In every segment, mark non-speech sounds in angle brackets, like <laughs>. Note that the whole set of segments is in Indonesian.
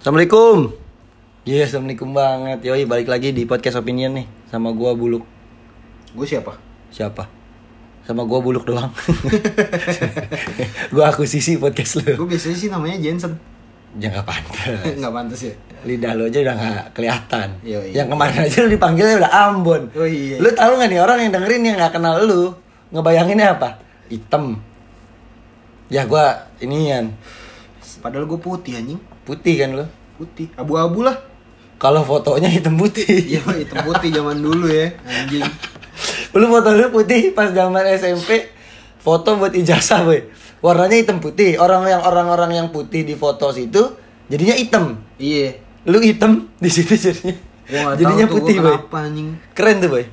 Assalamualaikum. Iya, assalamualaikum banget. Yoi, balik lagi di podcast opinion nih sama gua Buluk. Gue siapa? Siapa? Sama gua Buluk doang. <laughs> gua akuisisi podcast lu. Gue biasanya sih namanya Jensen. Jangan pantas. <laughs> Nggak pantas ya? Lidah lu aja udah gak kelihatan. Yoi. Yang kemarin aja lu dipanggilnya udah Ambon. Oh iya. Lu tahu nggak nih orang yang dengerin yang nggak kenal lu ngebayanginnya apa? Hitam. Ya gua inian Padahal gue putih anjing. Putih kan lu. Putih. Abu-abu lah. Kalau fotonya hitam putih. Iya, hitam putih zaman dulu ya, anjing. <laughs> Lu foto lu putih pas zaman SMP foto buat ijazah boy warnanya hitam putih orang yang orang-orang yang putih di foto situ jadinya hitam Iya. lu hitam di situ jadinya nggak jadinya putih boy kenapa anjing. keren tuh boy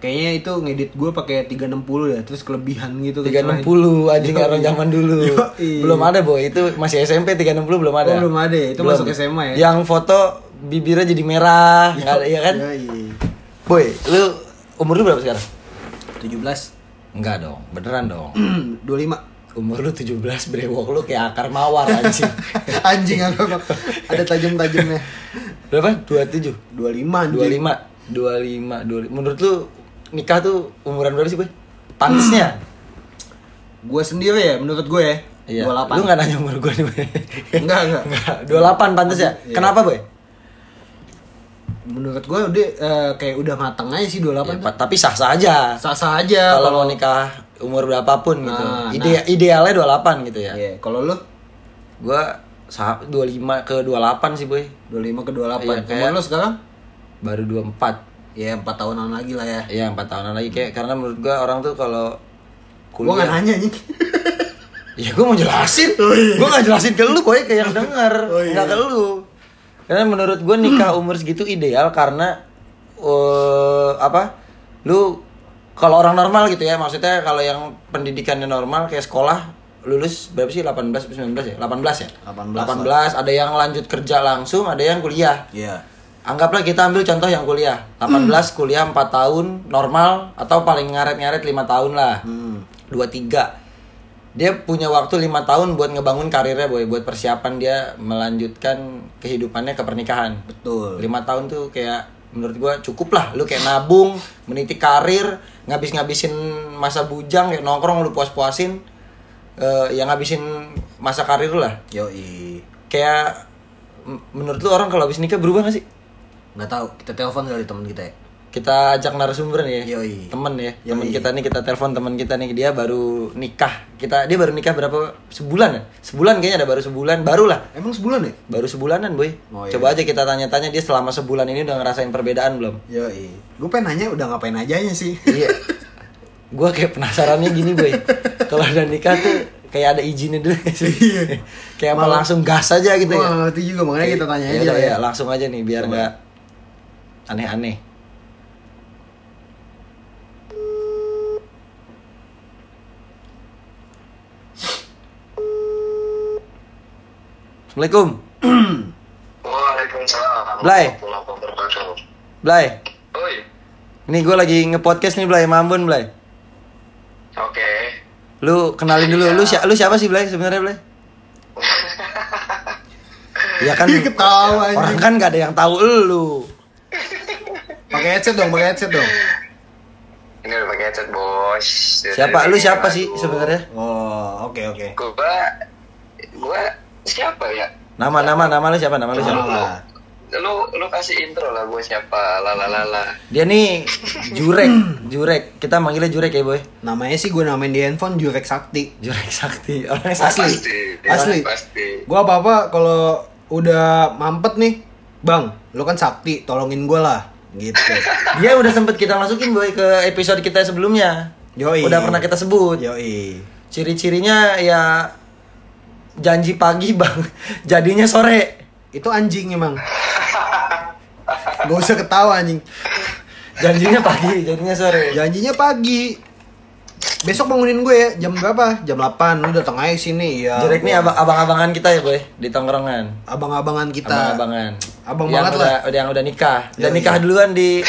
Kayaknya itu ngedit gue pakai 360 ya, terus kelebihan gitu. 360 anjing Yoi. orang zaman dulu Yoi. belum ada boy itu masih SMP 360 belum ada Oh, belum ada ya? Itu masuk SMA ya? yang foto bibirnya jadi merah nggak ada ya kan Iya. boy lu umur lu berapa sekarang 17. enggak dong beneran dong <clears throat> 25. umur lu 17 brewok lu kayak akar mawar anjing <laughs> anjing apa kok? Ada tajam-tajamnya. berapa 27 25 anjing. 25 25 25 menurut lu nikah tuh umuran berapa sih boy? Pantasnya? Gue sendiri ya, menurut gue ya. iya. 28. lu nggak nanya umur gue nih boy. Enggak, enggak. Enggak, 28 pantas ya Iya. kenapa boy? Menurut gue udah eh, kayak udah mateng aja sih 28 Ya, tapi sah sah aja. Sah-sah aja kalau mau nikah umur berapapun gitu. Nah, Ide idealnya 28 gitu ya. Iya, kalau lu? Sah 25 ke 28 sih boy. 25 ke 28. Iya, kayak- Umur lu sekarang? baru 24 Ya 4 tahunan lagi lah ya. Iya 4 tahunan lagi kayak karena menurut gua orang tuh kalau Gua nggak nanya anjing. <laughs> Ya gue mau jelasin, gue gak jelasin ke lu boy, ke yang denger, <laughs> Oh, iya. nggak ke lu. Karena menurut gue nikah umur segitu ideal karena eh apa? Lu kalau orang normal gitu ya, maksudnya kalau yang pendidikannya normal kayak sekolah lulus berapa sih 18 atau 19 ya? 18 ya? 18 18 ada yang lanjut kerja langsung, ada yang kuliah. Iya. Anggaplah kita ambil contoh yang kuliah. 18 kuliah 4 tahun normal atau paling ngaret-ngaret 5 tahun lah Hmm. dua tiga dia punya waktu lima tahun buat ngebangun karirnya boy buat persiapan dia melanjutkan kehidupannya ke pernikahan Betul. lima tahun tuh kayak menurut gua cukup lah lu kayak nabung meniti karir ngabis ngabisin masa bujang kayak nongkrong lu puas puasin eh yang ngabisin masa karir lu lah Yoi. kayak menurut lu orang kalau habis nikah berubah gak sih Nggak tahu, kita telepon kali teman kita ya. kita ajak narasumber nih ya Yoi. temen ya Yoi. temen kita nih kita telepon teman kita nih dia baru nikah kita dia baru nikah berapa sebulan ya sebulan kayaknya ada baru sebulan baru lah Emang sebulan ya? baru sebulanan boy Oh, iya. coba aja kita tanya-tanya dia selama sebulan ini udah ngerasain perbedaan belum Yoi. Gue pengen nanya udah ngapain ajanya sih. iya gua kayak penasarannya gini boy kalau udah nikah tuh kayak ada izinnya dulu sih Iya. kayak apa langsung gas aja gitu Gue ya nggak ngerti juga makanya kita tanya Ya aja udah, lah ya. langsung aja nih biar nggak aneh-aneh Assalamualaikum Waalaikumsalam. Blay. Blay Oi. Ini gue lagi nge-podcast nih Blay Mambun Blay Oke. Lu kenalin dulu Lu, si- lu siapa sih Blay sebenarnya Blay? <laughs> Ya kan ketawa. Orang kan gak ada yang tahu lu Pakai headset dong, pakai headset dong. Ini udah pakai headset bos. Siapa? Lu siapa sih sebenarnya? Oh, oke oke. Gua, gua siapa ya? Nama nama nama lu siapa? Nama lu siapa? Nama. Lu, lu kasih intro lah gue siapa? Lalalala. Dia nih Jurek, Jurek. Kita manggilnya Jurek ya, Boy. Namanya sih gue namain di handphone Jurek Sakti. Jurek Sakti. <laughs> Orangnya Asli. sakti. Asli. Pasti. Gue apa apa kalau udah mampet nih, bang, lu kan Sakti, tolongin gue lah, gitu. Dia udah sempet kita masukin, Boy, ke episode kita sebelumnya. Yoi. Udah pernah kita sebut. Yoi. Ciri-cirinya ya janji pagi, Bang. <laughs> Jadinya sore. Itu anjing emang. Gak usah ketawa anjing. Janjinya pagi, jadinya sore. Janjinya pagi. Besok bangunin gue ya, jam berapa? Jam 8, lu datang aja sini ya. Jurek nih abang abang-abangan kita ya, Boy, di tongkrongan. Abang-abangan kita. Abang-abangan. Abang yang banget udah, lah. udah yang udah nikah. Udah Yoi. nikah duluan di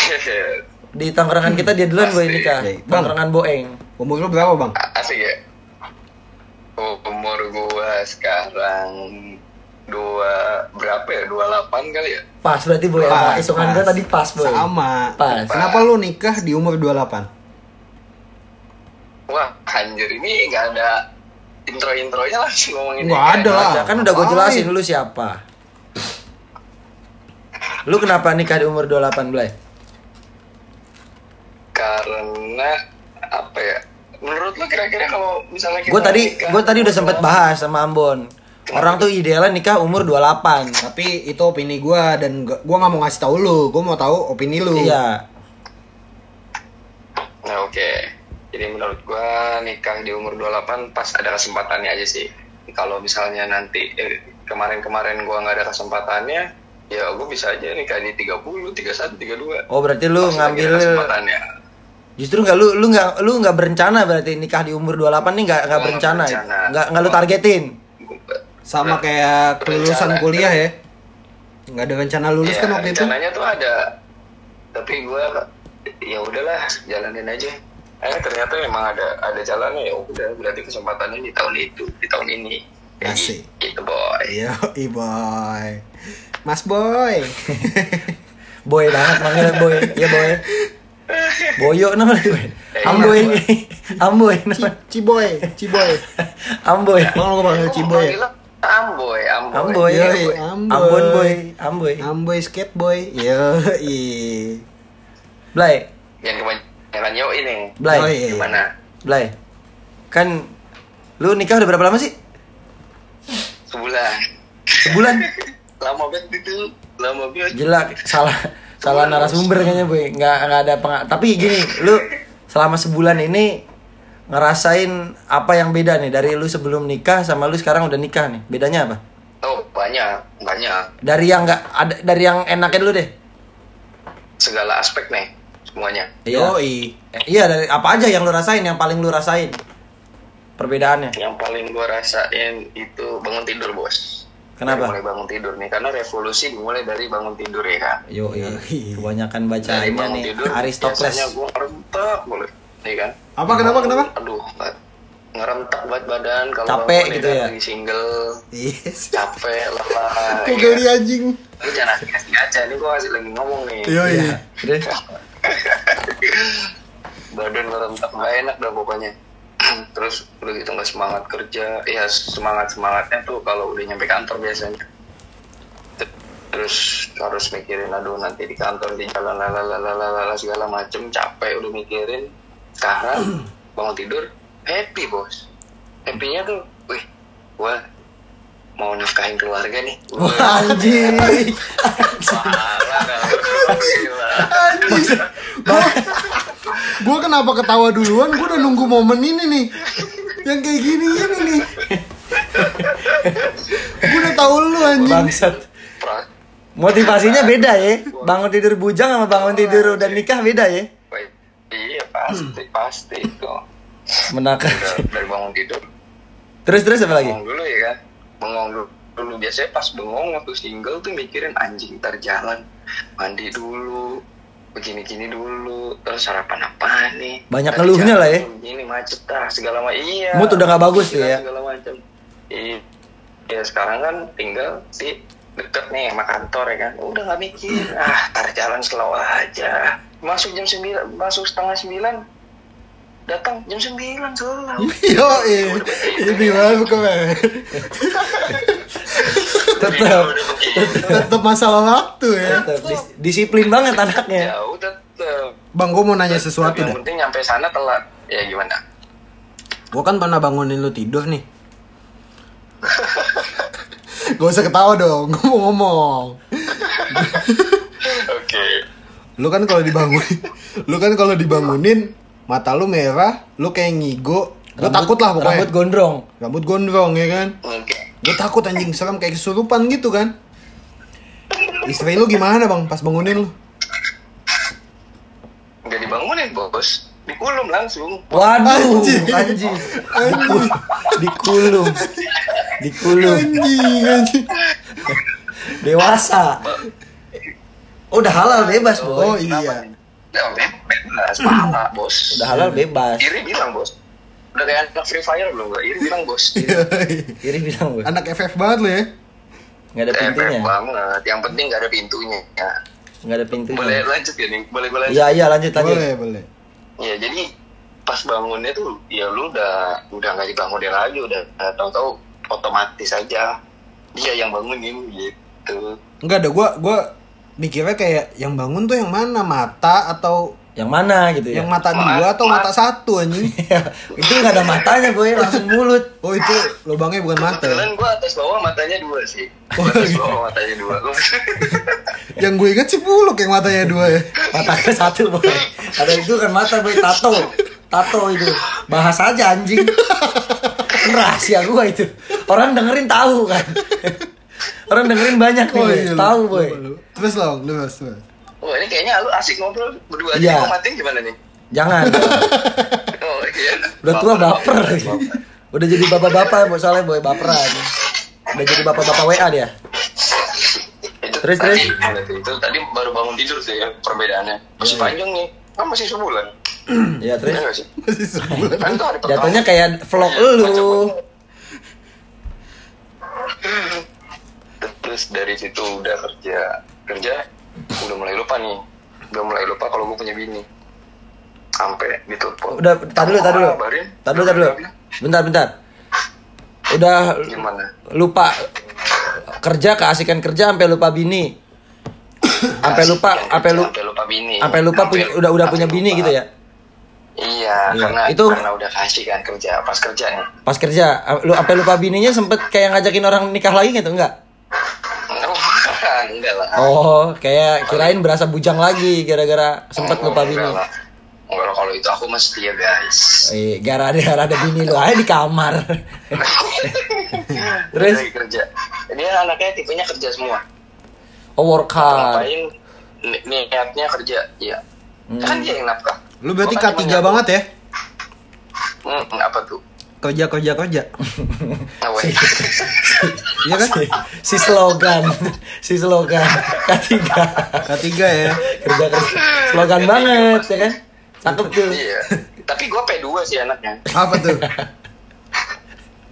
di tongkrongan kita dia duluan boy Pasti. nikah. Yoi. Bang. Tongkrongan Boeng. Umur lu berapa, Bang? Asik ya? Umur gua sekarang dua berapa ya? 28 kali ya. Pas berarti boy. Hitungan pas. gue tadi pas boy. Sama. Pas. Kenapa lu nikah di umur 28? Wah, anjir ini nggak ada intro-intronya langsung ngomongin Nggak nikah. ada lah. Ada, kan udah gue jelasin lu siapa. Lu kenapa nikah di umur 28 Blay? Karena apa ya? Menurut lu kira-kira kalau misalnya kita Gue tadi nikah gue tadi udah sempet 28, bahas sama Ambon. Orang tuh idealnya nikah umur 28. Tapi itu opini gua dan gua gua nggak mau ngasih tahu lu. Gua mau tahu opini lu. Iya. Nah, oke. Jadi menurut gua nikah di umur 28 pas ada kesempatannya aja sih. Kalau misalnya nanti eh, kemarin-kemarin gua nggak ada kesempatannya, ya gua bisa aja nikah di 30, 31, 32. Oh berarti lu Pas ngambil kesempatannya. Justru nggak lu lu nggak lu nggak berencana berarti nikah di umur 28 nih nggak nggak berencana. ya? berencana. Nggak nggak lu targetin. Sama kayak kelulusan kuliah ya. Nggak ada rencana lulus Iya, kan waktu itu. rencananya tuh ada. Tapi gua ya udahlah, jalanin aja. Eh ternyata memang ada ada jalannya ya udah berarti kesempatannya di tahun itu, di tahun ini. Kayak Asik. Gitu boy. Iya, boy. Mas boy. <laughs> Boy banget manggilnya boy. Iya boy. Boyo namanya boy. Eh, Amboy. iya, Amboy namanya. Ciboy, Ciboy. Amboy. Bang lu panggil Ciboy. ya? Amboy, Amboy. Amboy. Amboy. Ambon boy. Amboy. Amboy skateboy. Yo, Blay. Yang kebanyakan yo ini. Blay. Oh, iya. Gimana? Blay. Kan lu nikah udah berapa lama sih? Sebulan. Sebulan. <laughs> Lama banget itu. Lama banget. Gila, salah salah narasumber kayaknya boy. Nggak nggak ada peng Tapi gini, lu selama sebulan ini ngerasain apa yang beda nih dari lu sebelum nikah sama lu sekarang udah nikah nih? Bedanya apa? Oh, banyak, banyak. Dari yang nggak ada dari yang enaknya dulu deh. Segala aspek nih semuanya. Iya. Eh, iya dari apa aja yang lu rasain, yang paling lu rasain? Perbedaannya. Yang paling gua rasain itu bangun tidur, Bos. Kenapa? Dari mulai bangun tidur nih, karena revolusi dimulai dari bangun tidur ya kan. Yo, iya. Kebanyakan bacaannya bangun nih tidur, Aristokles. biasanya gua ngerentak boleh, nih kan. Apa kenapa kenapa? Aduh, ngerentak banget badan kalau Capek gitu ya? Lagi single, Yes. capek, <laughs> lelah. Kok ya geli kan. anjing? Lu jangan asik-asik aja, ini gua masih lagi ngomong nih. Yoi. Iya. <laughs> <laughs> Badan ngerentak nggak enak dah pokoknya. <clears throat> Terus udah gitu nggak semangat kerja. Ya semangat semangatnya tuh kalau udah nyampe kantor biasanya. Terus harus mikirin aduh nanti di kantor di jalan lalalala segala macem capek udah mikirin. Sekarang <clears throat> bangun tidur happy bos. Happynya tuh wih gua mau nafkahin keluarga nih Wah, anjing. Gila. Gua kenapa ketawa duluan? Gua udah nunggu momen ini nih. Yang kayak gini ini nih. Gua udah tahu lu anjing. Bangsat. Motivasinya beda ya. Bangun tidur bujang sama bangun tidur udah nikah beda ya. Iya pasti pasti itu Menakar. Dari bangun tidur Terus terus apa lagi? bengong dulu ya kan bengong dulu. Biasanya pas bengong waktu single tuh mikirin anjing ntar jalan mandi dulu begini-gini dulu terus sarapan apa nih? Banyak ngeluhnya jalan lah ya. begini macet lah segala macam iya. Mood udah nggak bagus tuh Iya, ya. segala macam iya. Ya sekarang kan tinggal di deket nih sama kantor ya kan. Udah nggak mikir ah ntar jalan slow aja. Masuk jam 9 masuk setengah sembilan datang jam 9 selalu <laughs> Yo, ini baru kemarin. Tetap. Tetap masalah waktu ya. Dis- disiplin banget anaknya. ya udah. Bang, gua mau nanya sesuatu yang dah. penting nyampe sana telat ya gimana Gua kan pernah bangunin lu tidur nih. <laughs> Gak usah ketawa dong, gua mau ngomong. <laughs> oke Lu kan kalau dibangunin, lu kan kalau dibangunin mata lu merah, lu kayak ngigo. Rambut- takut lah pokoknya. Rambut gondrong. Rambut gondrong ya kan. oke Gue takut anjing serem kayak kesurupan gitu kan. Istri lu gimana bang pas bangunin lu? nggak dibangunin bos dikulum langsung Waduh, Anjing. anjing. Anjing, Dikulum. Dikulum. anjing, anjing. Dewasa. Oh, udah halal bebas, Oh boy. iya. Ya bebas pala bos Udah halal bebas. Iri bilang bos udah kayak anak Free Fire belum gak Iri bilang bos <laughs> Iri bilang, boy. Anak FF banget lu ya. Nggak ada pintunya. TFF banget. Yang penting nggak ada pintunya. Ya. Nggak ada pintunya. Boleh lanjut ya nih? Boleh gue lanjut? Iya iya lanjut lanjut. Boleh, boleh. Ya jadi pas bangunnya tuh ya lu udah udah nggak dibangunin lagi udah uh, tahu-tahu otomatis aja dia yang bangunin gitu. Enggak ada gua gua mikirnya kayak yang bangun tuh yang mana? Mata atau Yang mana gitu ya? yang mata Ma- dua atau ma- mata satu anjing? <laughs> itu nggak ada matanya boy langsung mulut. Oh itu lubangnya bukan mata. ya? Kebetulan gue atas bawah matanya dua sih. Oh, atas iya. bawah matanya dua. <laughs> <laughs> Yang gue inget sih buluk yang matanya dua ya. Matanya satu boy. Ada itu kan mata boy tato. Tato itu. Bahas aja anjing. Rahasia gua itu. Orang dengerin tahu kan. Orang dengerin banyak nih. boy. lu- tahu boy. lu- lu. Terus lo, terus, terus. Wah ini kayaknya lu asik ngobrol berdua Iya. aja. Mau matiin gimana nih? Jangan. <laughs> Oh iya. Udah tua baper. baper. Udah jadi bapak-bapak boy soalnya boy baperan. Udah jadi bapak-bapak WA dia. Itu Terus, tadi, terus? Itu tadi baru bangun tidur sih ya perbedaannya. Masih Iya. panjang nih. Kan masih sebulan. <clears throat> Ya terus Iya? Masih sebulan. Kan jatuhnya kayak vlog Iya, lu. <clears throat> <clears throat> Terus dari situ udah kerja kerja udah mulai lupa nih udah mulai lupa kalau gue punya bini sampai ditelepon Udah, tar dulu, tar dulu. Tar dulu, tar dulu. Bentar, bentar. Udah gimana lupa kerja keasikan kerja sampai lupa bini. Sampai lupa, sampai lu sampai lupa bini sampai lupa punya udah udah punya bini lupa. gitu ya. iya Iya. karena Itu- karena udah kasih kan kerja pas kerja nih Pas kerja, lu sampai lupa bininya sempet kayak ngajakin orang nikah lagi gitu enggak? Oh, enggak lah Oh, kayak kirain berasa bujang lagi gara-gara sempet Oh, lupa bini. enggak lah. Enggak lah, kalau itu aku mah setia guys Eh, gara ada ada bini lu aja di kamar. <laughs> Terus? Lagi kerja dia anaknya tipenya kerja semua Oh, work hard. ngapain ni- niatnya kerja iya kan dia yang nafkah Lu berarti Gua kan K3 cuma nyambung. banget ya? hmm, apa tuh Kerja kerja kerja. Weh. <laughs> Iya kan? si, si slogan, si slogan. K3 K3 ya. kerja kerja slogan banget ya kan? Cakep tuh. Iya. Tapi gue P2 sih anaknya. Apa tuh?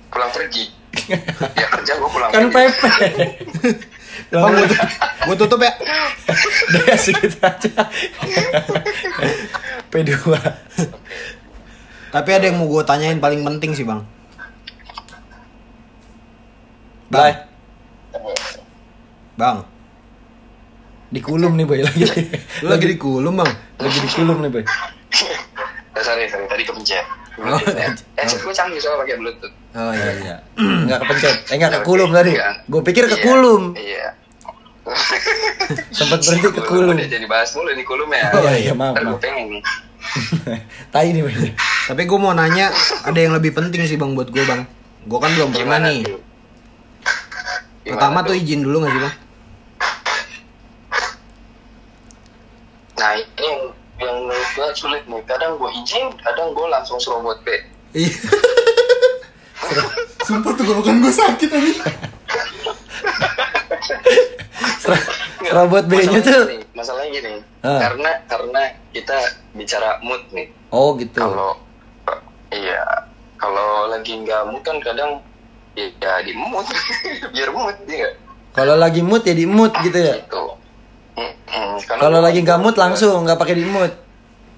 pulang pergi. Ya kerja gue pulang kan pergi. Pepe Bang, tutup, gua tutup ya. udah segitu aja. P2 Tapi ada yang mau gue tanyain paling penting sih bang. bye. Bang, dikulum nih boy lagi. Lu <laughs> lagi di kulum bang. lagi dikulum nih boy. Eh, sorry sorry. Tadi kepencet. Oh, eh gue canggih soalnya pakai bluetooth. Oh iya iya. <clears throat> nggak kepencet. Eh nggak kekulum tadi Iya. gue pikir Iya, kekulum iya <laughs> sempet berhenti kekulum udah jadi bahas mulu nih kulum ya Oh, iya, maaf, Ntar gue pengen nih <laughs> tai nih boy Tapi gue mau nanya, ada yang lebih penting sih bang buat gue bang. Gue kan belum pernah Gimana nih. tuh? Pertama tuh tuh? izin dulu gak sih bang? Nah ini yang, yang menurut gue sulit nih Kadang gue izin, kadang gue langsung serobot B Iya. <laughs> Sumpah tuh bukan gue sakit tadi. Robot B-nya tuh. gini, Masalahnya gini. Ah. Karena karena kita bicara mood nih. Oh gitu. Kalau Iya Kalau lagi nggak mood kan kadang Ya, ya di mood. <laughs> Biar mood dia kalau lagi mood ya di mood gitu ya? Gitu. Mm, mm. Karena kalau lagi nggak mood langsung nggak pakai di mood.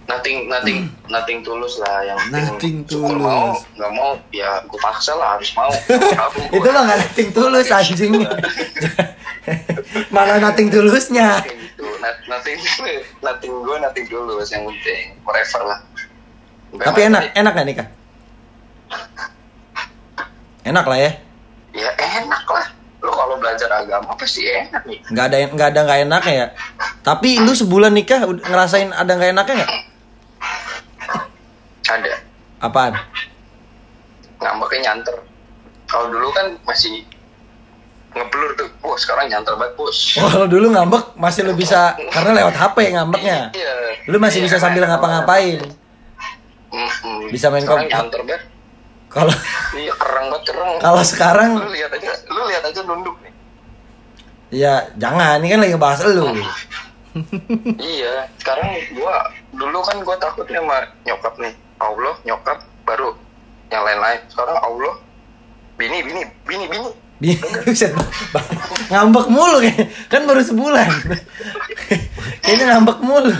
Nothing nothing nothing tulus lah yang Nothing tulus. mau nggak mau ya gue paksa lah harus mau. <laughs> Itu mah nggak nating tulus <laughs> anjing malah nating tulusnya Kayak gitu Not- nothing nothing gue nothing tulus yang penting forever lah. Sampai tapi enak enak gak nikah enak lah ya. Ya enak lah. Lo kalau belajar agama pasti enak nih. Nggak ada nggak ada nggak enaknya ya. Tapi lu sebulan nikah ngerasain ada nggak enaknya nggak? Ada. Apaan? Ngambeknya nyanter kalau dulu kan masih ngeblur tuh. Wah sekarang nyanter banget bos. Oh, kalau dulu ngambek masih lu bisa karena lewat HP ngambeknya. Iya. lu masih Iya, bisa sambil ngapa-ngapain. Mm-mm. Bisa main komputer. banget. Kalau iya kerang banget kerang. Kalau sekarang lu lihat aja lu lihat aja nunduk nih. Ya jangan ini kan lagi ngebahas lu. Iya sekarang gua dulu kan gua takut nih sama nyokap nih. Allah nyokap baru yang lain-lain sekarang Allah bini bini bini bini. <laughs> ngambek mulu kayak kan baru sebulan. <laughs> Kayaknya ngambek mulu.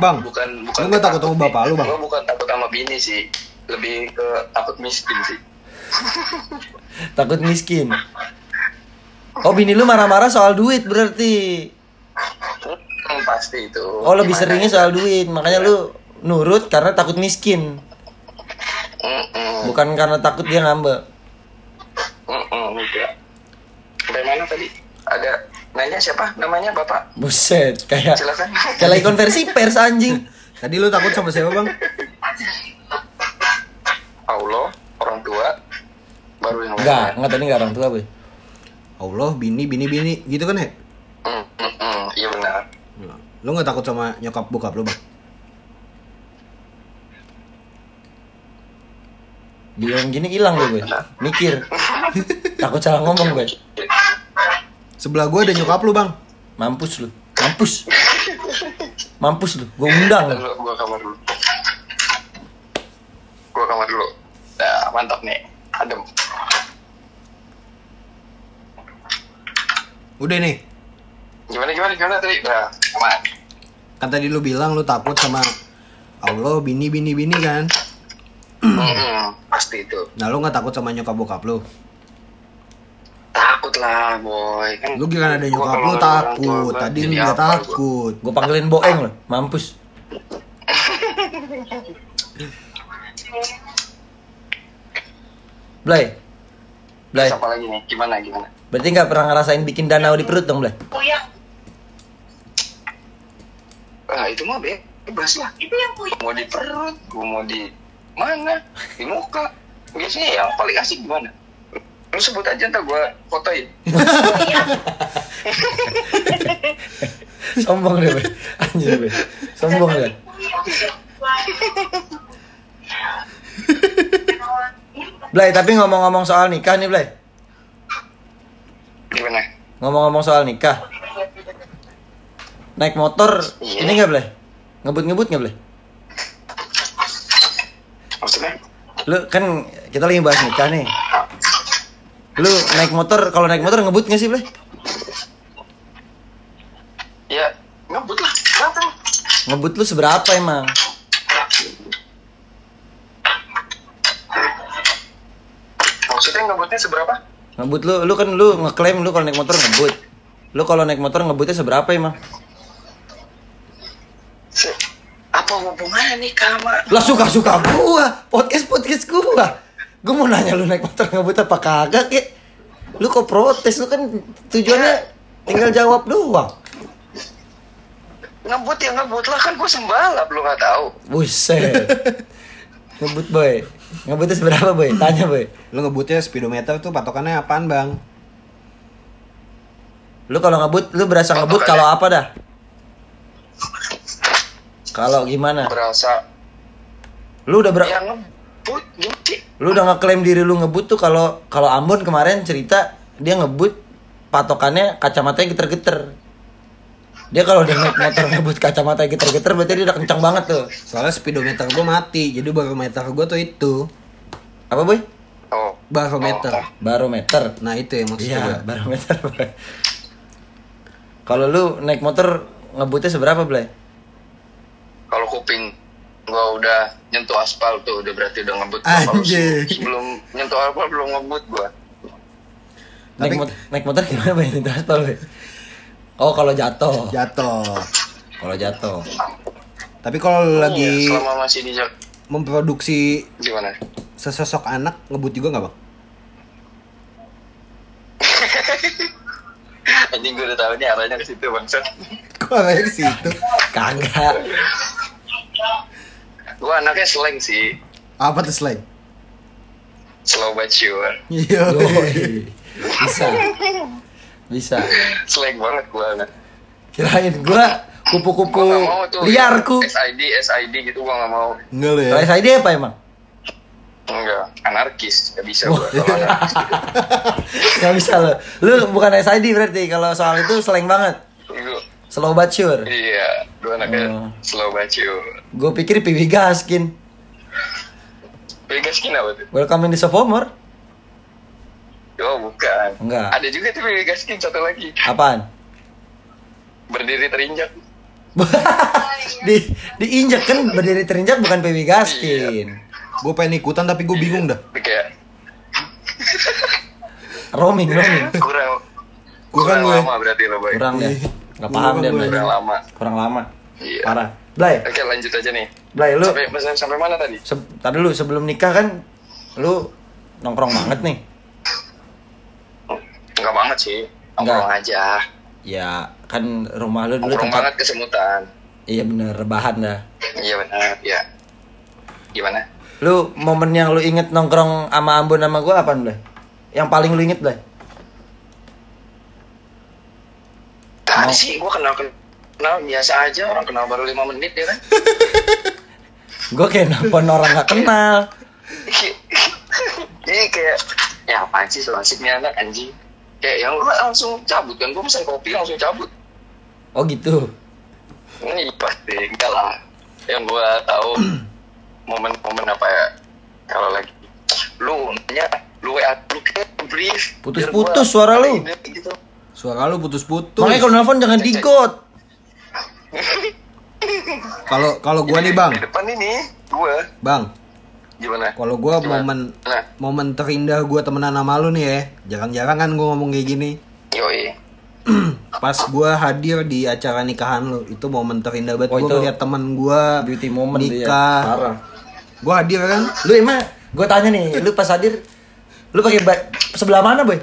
Bang, bukan bukan lu gak takut sama bapak lu bang? Gua bukan takut sama bini sih lebih ke takut miskin sih <laughs> Takut miskin. Oh bini lu marah-marah soal duit berarti. Hmm, pasti itu Oh lebih Gimana seringnya ya? soal duit, makanya lu nurut karena takut miskin, Mm-mm. bukan karena takut dia ngambek. Mm-mm. Sampai mana tadi? Ada nanya siapa namanya Bapak? Buset, kayak Silakan. kayak lagi konversi pers anjing. Tadi lu takut sama siapa bang? Allah, orang tua, baru yang Enggak, enggak tadi enggak orang tua, Boy. Allah, bini, bini, bini, gitu kan ya? Mm, mm, mm, Iya benar. Nah, Lu gak takut sama nyokap bokap lu bang? Bilang gini hilang deh, Boy. Mikir. <laughs> Takut salah ngomong, Boy. Sebelah gua ada nyokap lu bang. Mampus lu. Mampus. Mampus lu. Gua undang. Gua kamar dulu. Gua kamar dulu. Nah, mantap nih. Adem. Udah nih, Gimana gimana gimana tadi? Nah, aman. kan tadi lu bilang lu takut sama Allah, bini, bini, bini kan? Mm-mm, pasti itu. Nah lu gak takut sama nyokap bokap lu? Takut lah, boy. Kan Lu gila ada nyokap lu takut, tadi lu gak gua? takut. Gua panggilin boeng lu. Mampus. <laughs> Blay. Blay. Terus apa lagi nih? Gimana gimana? Berarti nggak pernah ngerasain bikin danau di perut dong, Blay? Ah, itu mah bebas lah. Itu yang Mau di perut, gua mau di mana? Di muka. Biasanya yang paling asik gimana? Lu sebut aja ntar gua fotoin. Sombong deh. Anjir, Blay. Sombong deh. Blay, tapi ngomong-ngomong soal nikah nih, Blay. Gimana? Ngomong-ngomong soal nikah. Naik motor, Iya. ini nggak, Blay? Ngebut-ngebut nggak, Blay? Maksudnya? Lu kan kita lagi bahas nikah nih. Lu naik motor, kalau naik motor ngebut nggak sih, Blay? Ya, ngebut lah. Kenapa? Ngebut lu seberapa emang? Maksudnya ngebutnya seberapa? Ngebut lu, lu kan lu ngeklaim lu kalau naik motor ngebut. Lu kalau naik motor ngebutnya seberapa emang? Se- Apa hubungannya nih sama? Lah suka-suka gua, podcast-podcast gua. Gua mau nanya lu naik motor ngebut apa kagak, kek? Lu kok protes? Lu kan tujuannya tinggal jawab doang. Ngebut ya ngebut lah kan gue sembalap lu nggak tahu. Buset. <laughs> Ngebut, boy. Ngebutnya seberapa, boy? Tanya, boy. Lu ngebutnya speedometer tuh patokannya apaan bang? Lu kalau ngebut, lu berasa ngebut kalau apa dah? Kalau gimana? Berasa Lu udah ber ya ngebut lu udah ngeklaim diri lu ngebut tuh kalau kalau Ambon kemarin cerita dia ngebut patokannya kacamatanya geter-geter. Dia kalau udah naik motor ngebut kacamatanya geter-geter berarti dia udah kencang banget tuh. Soalnya speedometer gua mati, jadi barometer gua tuh itu Apa, Boy? Oh, barometer. Barometer. Nah itu ya maksud Iya, gua. barometer. Boy. Kalau lu naik motor ngebutnya seberapa, Blay? kalau kuping gua udah nyentuh aspal tuh udah berarti udah ngebut Gua kalau Anjing. sebelum nyentuh aspal belum ngebut gua Naik, Tapi- mot- naik motor gimana, Boy? Itu aspal, Boy. Oh, kalau jatuh. Jatuh. Kalau jatuh. Tapi kalau lu lagi Iya, selama masih di memproduksi gimana sesosok anak ngebut juga nggak bang? <laughs> anjing gua udah tahu nih arahnya ke situ bangsat Kok arahnya ke situ? Kagak. Gua anaknya slang sih Apa tuh slang? slow but sure Iya. <laughs> Bisa. Bisa. slang banget gua anak Kirain gua kupu-kupu tuh liarku. SID SID gitu gua nggak mau Enggak lu ya. Kalau SID apa emang? enggak anarkis nggak bisa gua kalau anarkis gitu. <laughs> Gak bisa lo. Lu bukan SID berarti kalau soal itu slang banget. Slow but sure. iya gua anaknya Oh. slow but sure Gue pikir Piwi Gaskin. Vegas skin apa tuh Welcome in the sophomore. Oh bukan. Enggak. Ada juga tuh baby gaskin satu lagi. Apaan? Berdiri terinjak. <laughs> di diinjak kan berdiri terinjak bukan PB Gaskin. Gue pengen ikutan tapi gue bingung dah. Kayak <laughs> Roaming, roaming. kurang Kurang kurang gue. lama berarti lo boy. Kurang. Ih, Gak paham dia gue. Kurang lama. Kurang lama. Iya. Parah. Blay, Oke lanjut aja nih. Blay lu Sampai sampai, sampai mana tadi? se- tadi lu sebelum nikah kan lu nongkrong banget nih. Enggak banget sih. Nongkrong aja. Ya, kan rumah lu dulu Nongkrong tempat banget kesemutan. Iya bener, rebahan dah. Iya benar. Ya. Gimana? Lu momen yang lu inget nongkrong sama Ambon sama gua apaan, Blay? Yang paling lu inget, Blay? Tadi sih gue kenal kenal biasa aja orang kenal baru lima menit ya kan. <laughs> Gue kayak nelfon orang gak kenal. <laughs> Ini kayak ya apaan sih so asiknya anak anjing. Kayak yang lu langsung cabut kan, gue pesan kopi langsung cabut. Oh gitu. Ini pasti enggak lah. Yang gue tahu <clears throat> momen-momen apa ya kalau lagi lu nanya lu WA lu kayak brief Putus-putus suara lu. gitu. Suara lu putus-putus. Makanya kalau nelfon jangan digot. <laughs> Kalau kalau gue nih bang, di depan ini gue bang. gimana Kalau gue Gimana? momen Nah. momen terindah gue temenan sama lu nih ya. Jarang-jarang kan gue ngomong kayak gini. yoi <clears throat> Pas gue hadir di acara nikahan lu, itu momen terindah banget. Oh, gue itu ngeliat temen gue Beauty moment ya. nikah. Parah. Gue hadir kan. Lu emang gue tanya nih, lu pas hadir lu pakai sebelah mana, Boy?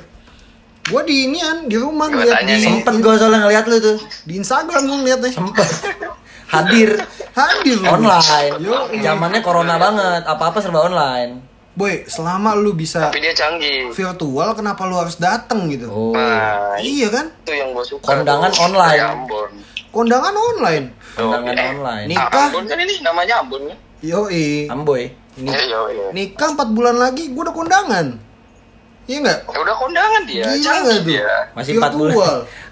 Gue di inian di rumah Gua ngeliat di. Sempet gue soalnya ngeliat lu tuh. di Instagram gue ngeliatnya. Sempet. <laughs> Hadir Hadir online. Yo, Zamannya corona banget, apa-apa serba online. Boy, selama lu bisa tapi dia canggih virtual, kenapa lu harus datang gitu? Oh. nah Iya kan? itu yang gue suka Kondangan tuh. online. Kayak Ambon Kondangan online. Kondangan Eh, online. Nih. ah, Nikah. Ambon kan ini namanya Ambon kan Yoi. Amboy. Ini Iya, iya, iya. nikah 4 bulan lagi gue udah kondangan. Iya enggak? Ya udah kondangan dia, Gila canggih nggak tuh? dia. Masih 4 bulan.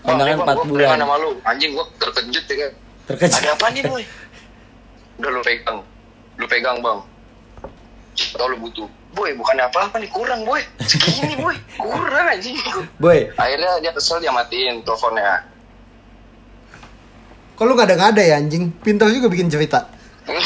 Kondangan Bang, 4 gua bulan. preman sama lu. Anjing gua terkejut ya kan. Terkejut. Ada apa nih, boy? Udah lu pegang. Lu pegang, Bang. Tau lu butuh. Boy, bukan apa-apa nih, kurang, boy. Segini, boy. Kurang anjing. Boy, Akhirnya dia kesel dia matiin teleponnya. Kalau nggak ada nggak ada ya anjing, pintar juga bikin cerita. <laughs>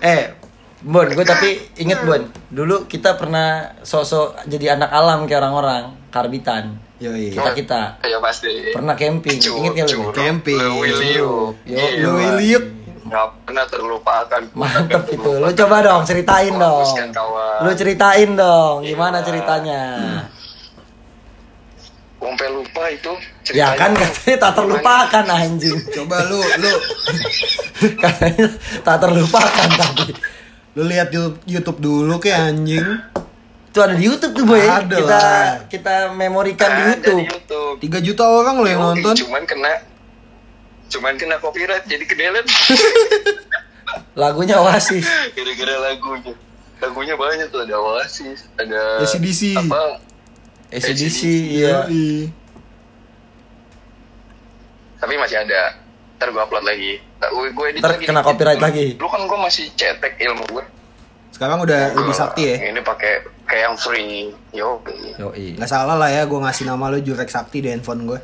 Eh Bon, gue tapi inget Bon, dulu kita pernah sosok jadi anak alam kayak orang-orang, karbitan. Yoi. Kita kita Ya pasti. pernah camping, inget gak lu? Camping. Lewiliu. Yo, Gila. Lewiliu. Nggak pernah terlupakan. Mantep itu. Lu coba dong ceritain dong. Kawan. Lu ceritain dong, gimana ceritanya? Sampai lupa itu. Ya kan katanya tak terlupakan anjing. Coba lu lu <laughs> Katanya tak terlupakan tadi. Lu lihat di YouTube dulu kayak anjing. Itu ada di YouTube tuh boy. Ada kita lah. kita memorikan di YouTube. di YouTube. 3 juta orang lo yang nonton. Cuman kena cuman kena copyright jadi kedelet <laughs> Lagunya Oasis. gara-gara lagunya. Lagunya banyak tuh ada Oasis, ada AC/DC. apa? ACDC, iya. Tapi masih ada. Ntar gue upload lagi. Gue gue edit Ntar lagi. kena copyright lagi. Lu kan gue masih cetek ilmu gue. Sekarang udah lebih sakti ya. Ini pakai kayak yang free. Yo, Yoi. Nggak salah lah ya gue ngasih nama lu Jurek Sakti di handphone gue.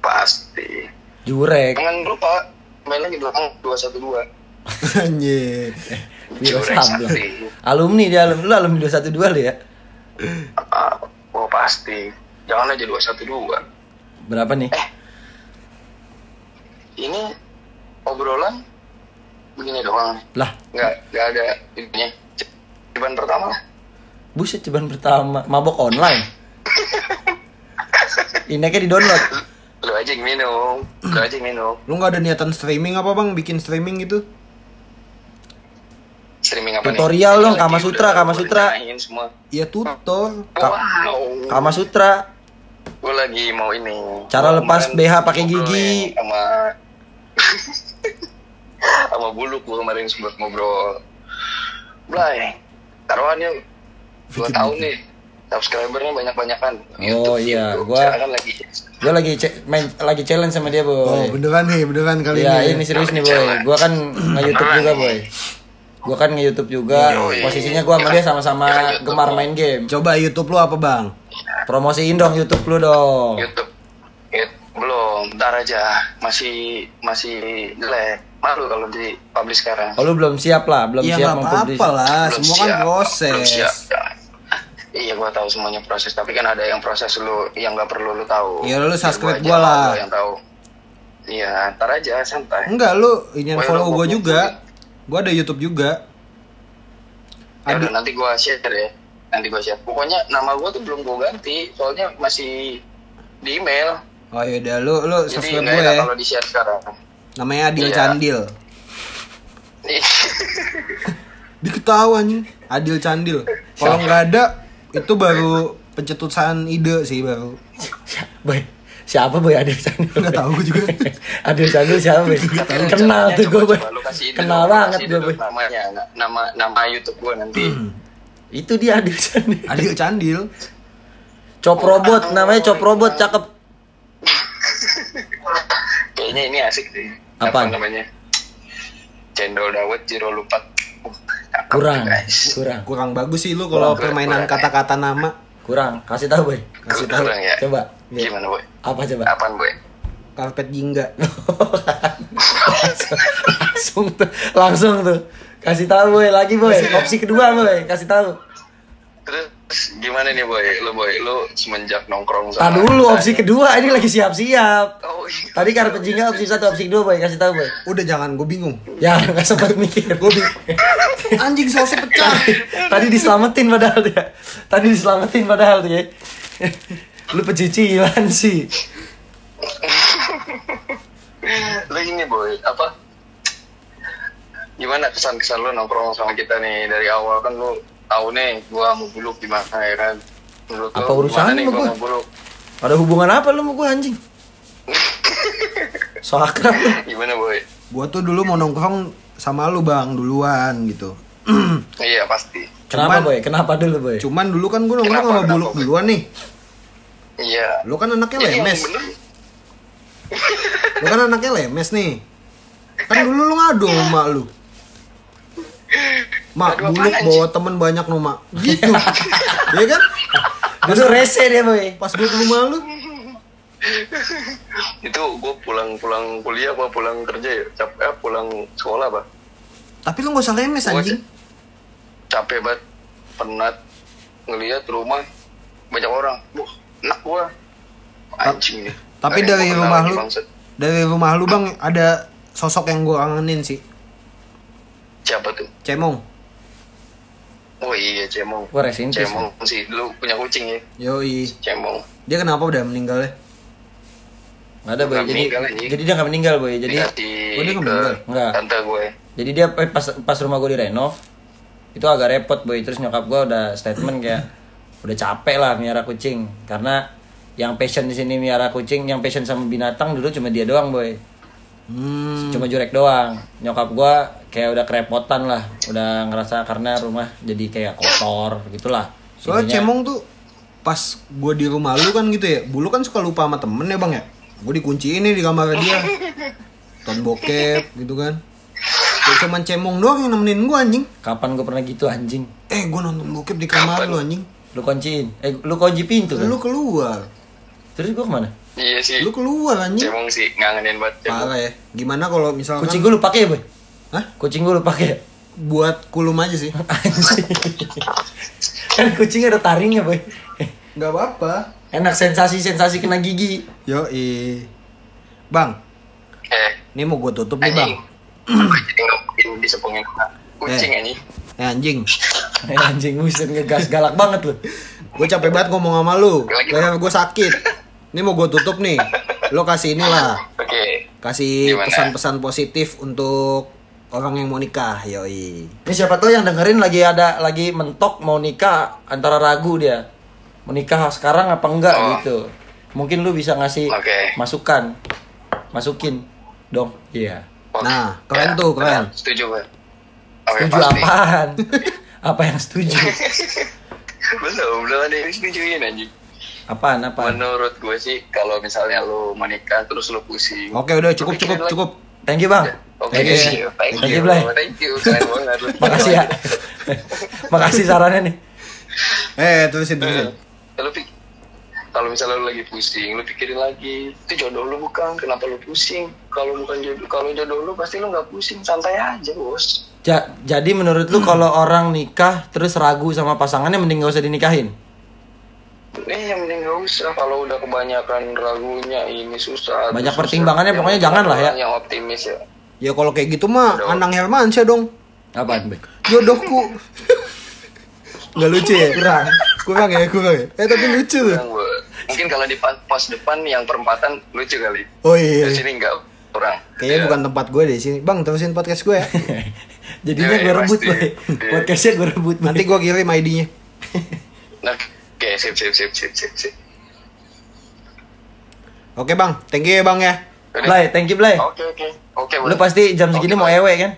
pasti. Jurek. Jangan lupa main lagi belakang dua satu dua. <laughs> Anjir. Wiro Jurek. Sakti. Alumni dia alumni lu alumni 212 lu ya. Ah, Oh pasti. Jangan aja dua satu dua. Berapa nih? Ini obrolan begini doang. Lah, Nggak nggak ada ininya. Ceban pertama lah. buset ceban pertama mabok online. <laughs> Ineknya di download. Lu aja yang minum. Lu aja yang minum. Lu nggak ada niatan streaming apa bang? Bikin streaming gitu? Streaming apa Tutorial nih? dong, Kama Sutra, Kama Sutra. nanyain semua. Ya tutor. Ka- Wow. Kama Sutra. Gue lagi mau ini. Cara lepas BH pakai gigi. Sama <laughs> sama bulu gue kemarin sempat ngobrol. Blay, taruhannya dua tahun nih. Subscribernya banyak-banyakan. Oh, iya, gua- Sekarang kan lagi Gue lagi main lagi challenge sama dia, Oh Boy. beneran nih, beneran kali Iya, ini. ini serius nih, Boy. Gua kan nge-YouTube juga, Boy. Gua kan nge-YouTube juga. Yoi. Posisinya gua sama Ya dia sama-sama Ya YouTube gemar main game. Coba YouTube lu apa, Bang? Promosiin dong YouTube lu dong. YouTube It, belum ntar aja masih masih jelek malu kalau di publish sekarang Oh, lu belum siap lah, belum Ya siap nggak mempublish. apa-apa lah, Belum semua kan siap, belum proses. siap. iya gua tahu semuanya proses tapi kan ada yang proses lu yang nggak perlu lu tahu Ya, lu subscribe aja gua lah. gua yang tahu iya ntar aja santai Enggak, lu ini Wah, follow gua juga. Gua ada YouTube juga. ya Ada udah, nanti gua share ya nanti gua share pokoknya nama gua tuh belum gua ganti soalnya masih di email Oh ya udah lu lu subscribe gue ya. kalau di share sekarang Namanya Adil Iya. Candil. <laughs> Diketahuan nih, Adil Candil. Kalau nggak ada itu baru pencetusan ide sih baru. Boy, siapa boy Adil Candil? Nggak tahu gua juga. <laughs> Adil Candil siapa boy? Kenal tuh gue boy. Kenal banget gue boy. namanya nama nama YouTube gua nanti Itu dia Adil Candil. Adil Candil. Cop robot, namanya Cop robot, cakep. <laughs> kayaknya ini asik sih Apaan? apa namanya cendol dawet jiro cakep Kurang, guys kurang, Kurang bagus sih lu kalau permainan kata-kata nama. kurang. Kasih tahu boy. Kasih tahu. Kurang ya Coba. Iya. gimana boy Apa coba? apaan boy Karpet jingga. <laughs> langsung tuh, langsung tuh. Kasih tahu boy, lagi boy. Opsi kedua boy, kasih tahu. terus gimana nih boy lu boy lu semenjak nongkrong Tadi dulu opsi kedua, ini lagi siap-siap. oh iya Tadi karpet jingga opsi satu, opsi kedua boy, kasih tahu boy. Udah jangan, gue bingung. Ya, nggak sempat mikir. Gue Anjing sausnya pecah. Tadi diselamatin padahal dia. Tadi diselamatin padahal tuh ya. Lu pecicilan sih. lu ini boy apa gimana kesan-kesan lu nongkrong sama kita nih dari awal kan lu tahu nih gua mau buluk gimana ya kan menurut Apa lu nih sama gua gua? mau buluk Ada hubungan apa lu sama gue anjing? <laughs> So akrab lu. gimana boy Gua tuh dulu mau nongkrong sama lu bang duluan gitu. <clears throat> iya pasti Kenapa Cuman- boy? Kenapa dulu boy? Cuman dulu kan gue nongkrong Kenapa? sama Kenapa, buluk Boy? duluan nih. iya Lu kan anaknya yang lemes. Lu kan anaknya lemes nih. Kan dulu lu ngadu sama mak lu. Mak, buluk bawa temen banyak no mak. <laughs> Gitu. Iya kan? Dulu rese dia boy. Pas gue ke rumah lu, <laughs> itu gue pulang pulang kuliah apa pulang kerja ya capek ah, pulang sekolah apa tapi lu gak usah lemes Gua anjing. capek banget penat ngelihat rumah banyak orang wah enak gua anjing nih Tapi dari rumah lu, dari rumah lu bang ada sosok yang gue kangenin sih. Siapa tuh Cemong. oh iya cemong Gua rest in peace, cemong sih dulu punya kucing ya Yoi. cemong Dia kenapa udah meninggal ya? Nggak ada boy. Jadi anjing. jadi dia nggak meninggal boy. Jadi dikasih Oh, dia nggak ke meninggal? Nggak. tante gue jadi dia eh, pas pas rumah gue direnov itu agak repot boy. Terus nyokap gue udah statement kayak udah capek lah miara kucing karena yang passion di sini miara kucing, yang passion sama binatang dulu cuma dia doang boy. Hmm. Cuma jurek doang. Nyokap gue kayak udah kerepotan lah, udah ngerasa karena rumah jadi kayak kotor gitulah. Soalnya Intinya- Cemong tuh pas gue di rumah lu kan gitu ya. Bulu kan suka lupa sama temen ya bang ya. Gue dikunciin nih di kamar dia. Ton bokep gitu kan. Ya cuman Cemong doang yang nemenin gue anjing. Kapan gue pernah gitu anjing? Eh gue nonton bokep di kamar lu anjing. Lu kunciin. Eh lu kunci pintu kan? Lu keluar. Terus gue ke mana? Iya sih Lu keluar anjing. cemong sih ngangenin banget cemong Parah ya. Gimana kalau misalkan Kucing gue lu pakai ya boy? Hah? Kucing gue lu pakai ya? buat kulum aja sih. <laughs> Anjing. kan kucing ada taringnya boy. Gak apa-apa. Enak sensasi-sensasi kena gigi. Yo Bang, eh ini mau gue tutup nih bang. jadi disepongin kucing Eh. anjing Eh anjing, Eh, anjing buset ngegas galak banget lu. gue capek banget ngomong sama lu. Leher gue sakit. Ini mau gue tutup nih. Lo kasih inilah, oke kasih Gimana? pesan-pesan positif untuk orang yang mau nikah. Yoi. Ini siapa tahu yang dengerin lagi ada lagi mentok mau nikah antara ragu dia. Mau nikah sekarang apa enggak Oh. gitu. Mungkin lu bisa ngasih Oke. masukan. Masukin dong. Iya. Oke. Nah, keren tuh, keren. setuju gue oke Setuju pasti apaan? <laughs> apa yang setuju? <laughs> belum belum ada yang setujuin anjing Apaan apaan? menurut gue sih kalau misalnya lu menikah terus lu pusing Oke, udah cukup cukup cukup. Thank you, Bang. Oke, Thank you, thank you, Thank thank you, Blay. thank you, keren banget. <laughs> Makasih ya. <laughs> Makasih sarannya nih. Eh, terusin terusin. Ya, lu pik- kalau misalnya lu lagi pusing, lu pikirin lagi, itu jodoh lu bukan, kenapa lu pusing? Kalau bukan jodoh, kalau jodoh lu pasti lu nggak pusing, santai aja bos. Ja- jadi menurut lu <clears throat> kalau orang nikah terus ragu sama pasangannya mending gak usah dinikahin? Eh, yang mending gak usah kalau udah kebanyakan ragunya ini susah. Banyak susah. pertimbangannya, Yang pokoknya penting jangan lah ya. Yang optimis ya. Ya kalau kayak gitu mah Anang Hermansyah dong. Apaan, Be? Jodohku. <laughs> Nggak lucu ya? Kurang. Kurang ya, kurang ya. Eh tapi lucu tuh. Yang mungkin kalau di pos depan yang perempatan lucu kali. Oh iya. Di sini enggak kurang. Kayaknya Ya. bukan tempat gue deh sini. Bang, terusin podcast gue ya. <laughs> Jadinya Iya, gue iya, rebut, pasti. Boy. Iya. Podcastnya gue rebut, Boy. Nanti gue kirim ID-nya. Nah, sip, sip, sip, sip, sip, sip. Oke bang, thank you ya bang ya. Udah. Blay, thank you, Blay. Oke, oke. Oke, Lu boleh. pasti jam segini mau ewe kan?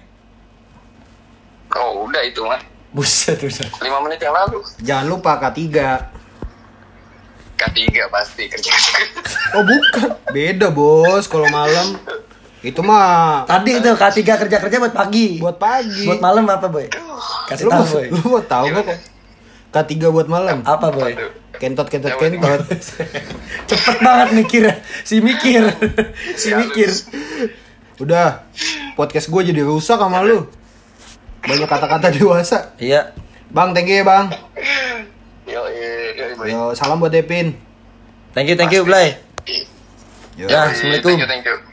Oh, udah itu mah. Buset, buset. 5 menit yang lalu. Jangan lupa K3. K3 pasti kerja. <laughs> Oh bukan, beda bos. Kalau malam itu mah Tadi itu K3 kerja-kerja buat pagi. buat pagi. Buat malam apa, Boy? Kasih lu, tahu, Boy. lu mau tahu gak kok? K3 buat malam. Apa, Boy? Aduh. Kentot kentot kentot. <laughs> Cepet banget mikir. Si mikir. <laughs> Si mikir. Udah, podcast gue jadi rusak sama lu. Banyak kata-kata dewasa. Iya. Bang, thank you ya bang. Yo, yo, yo, yo, Yo, salam buat Devin. Thank you, thank you, Blay. Yo. Ya, Thank Assalamualaikum. you, thank you.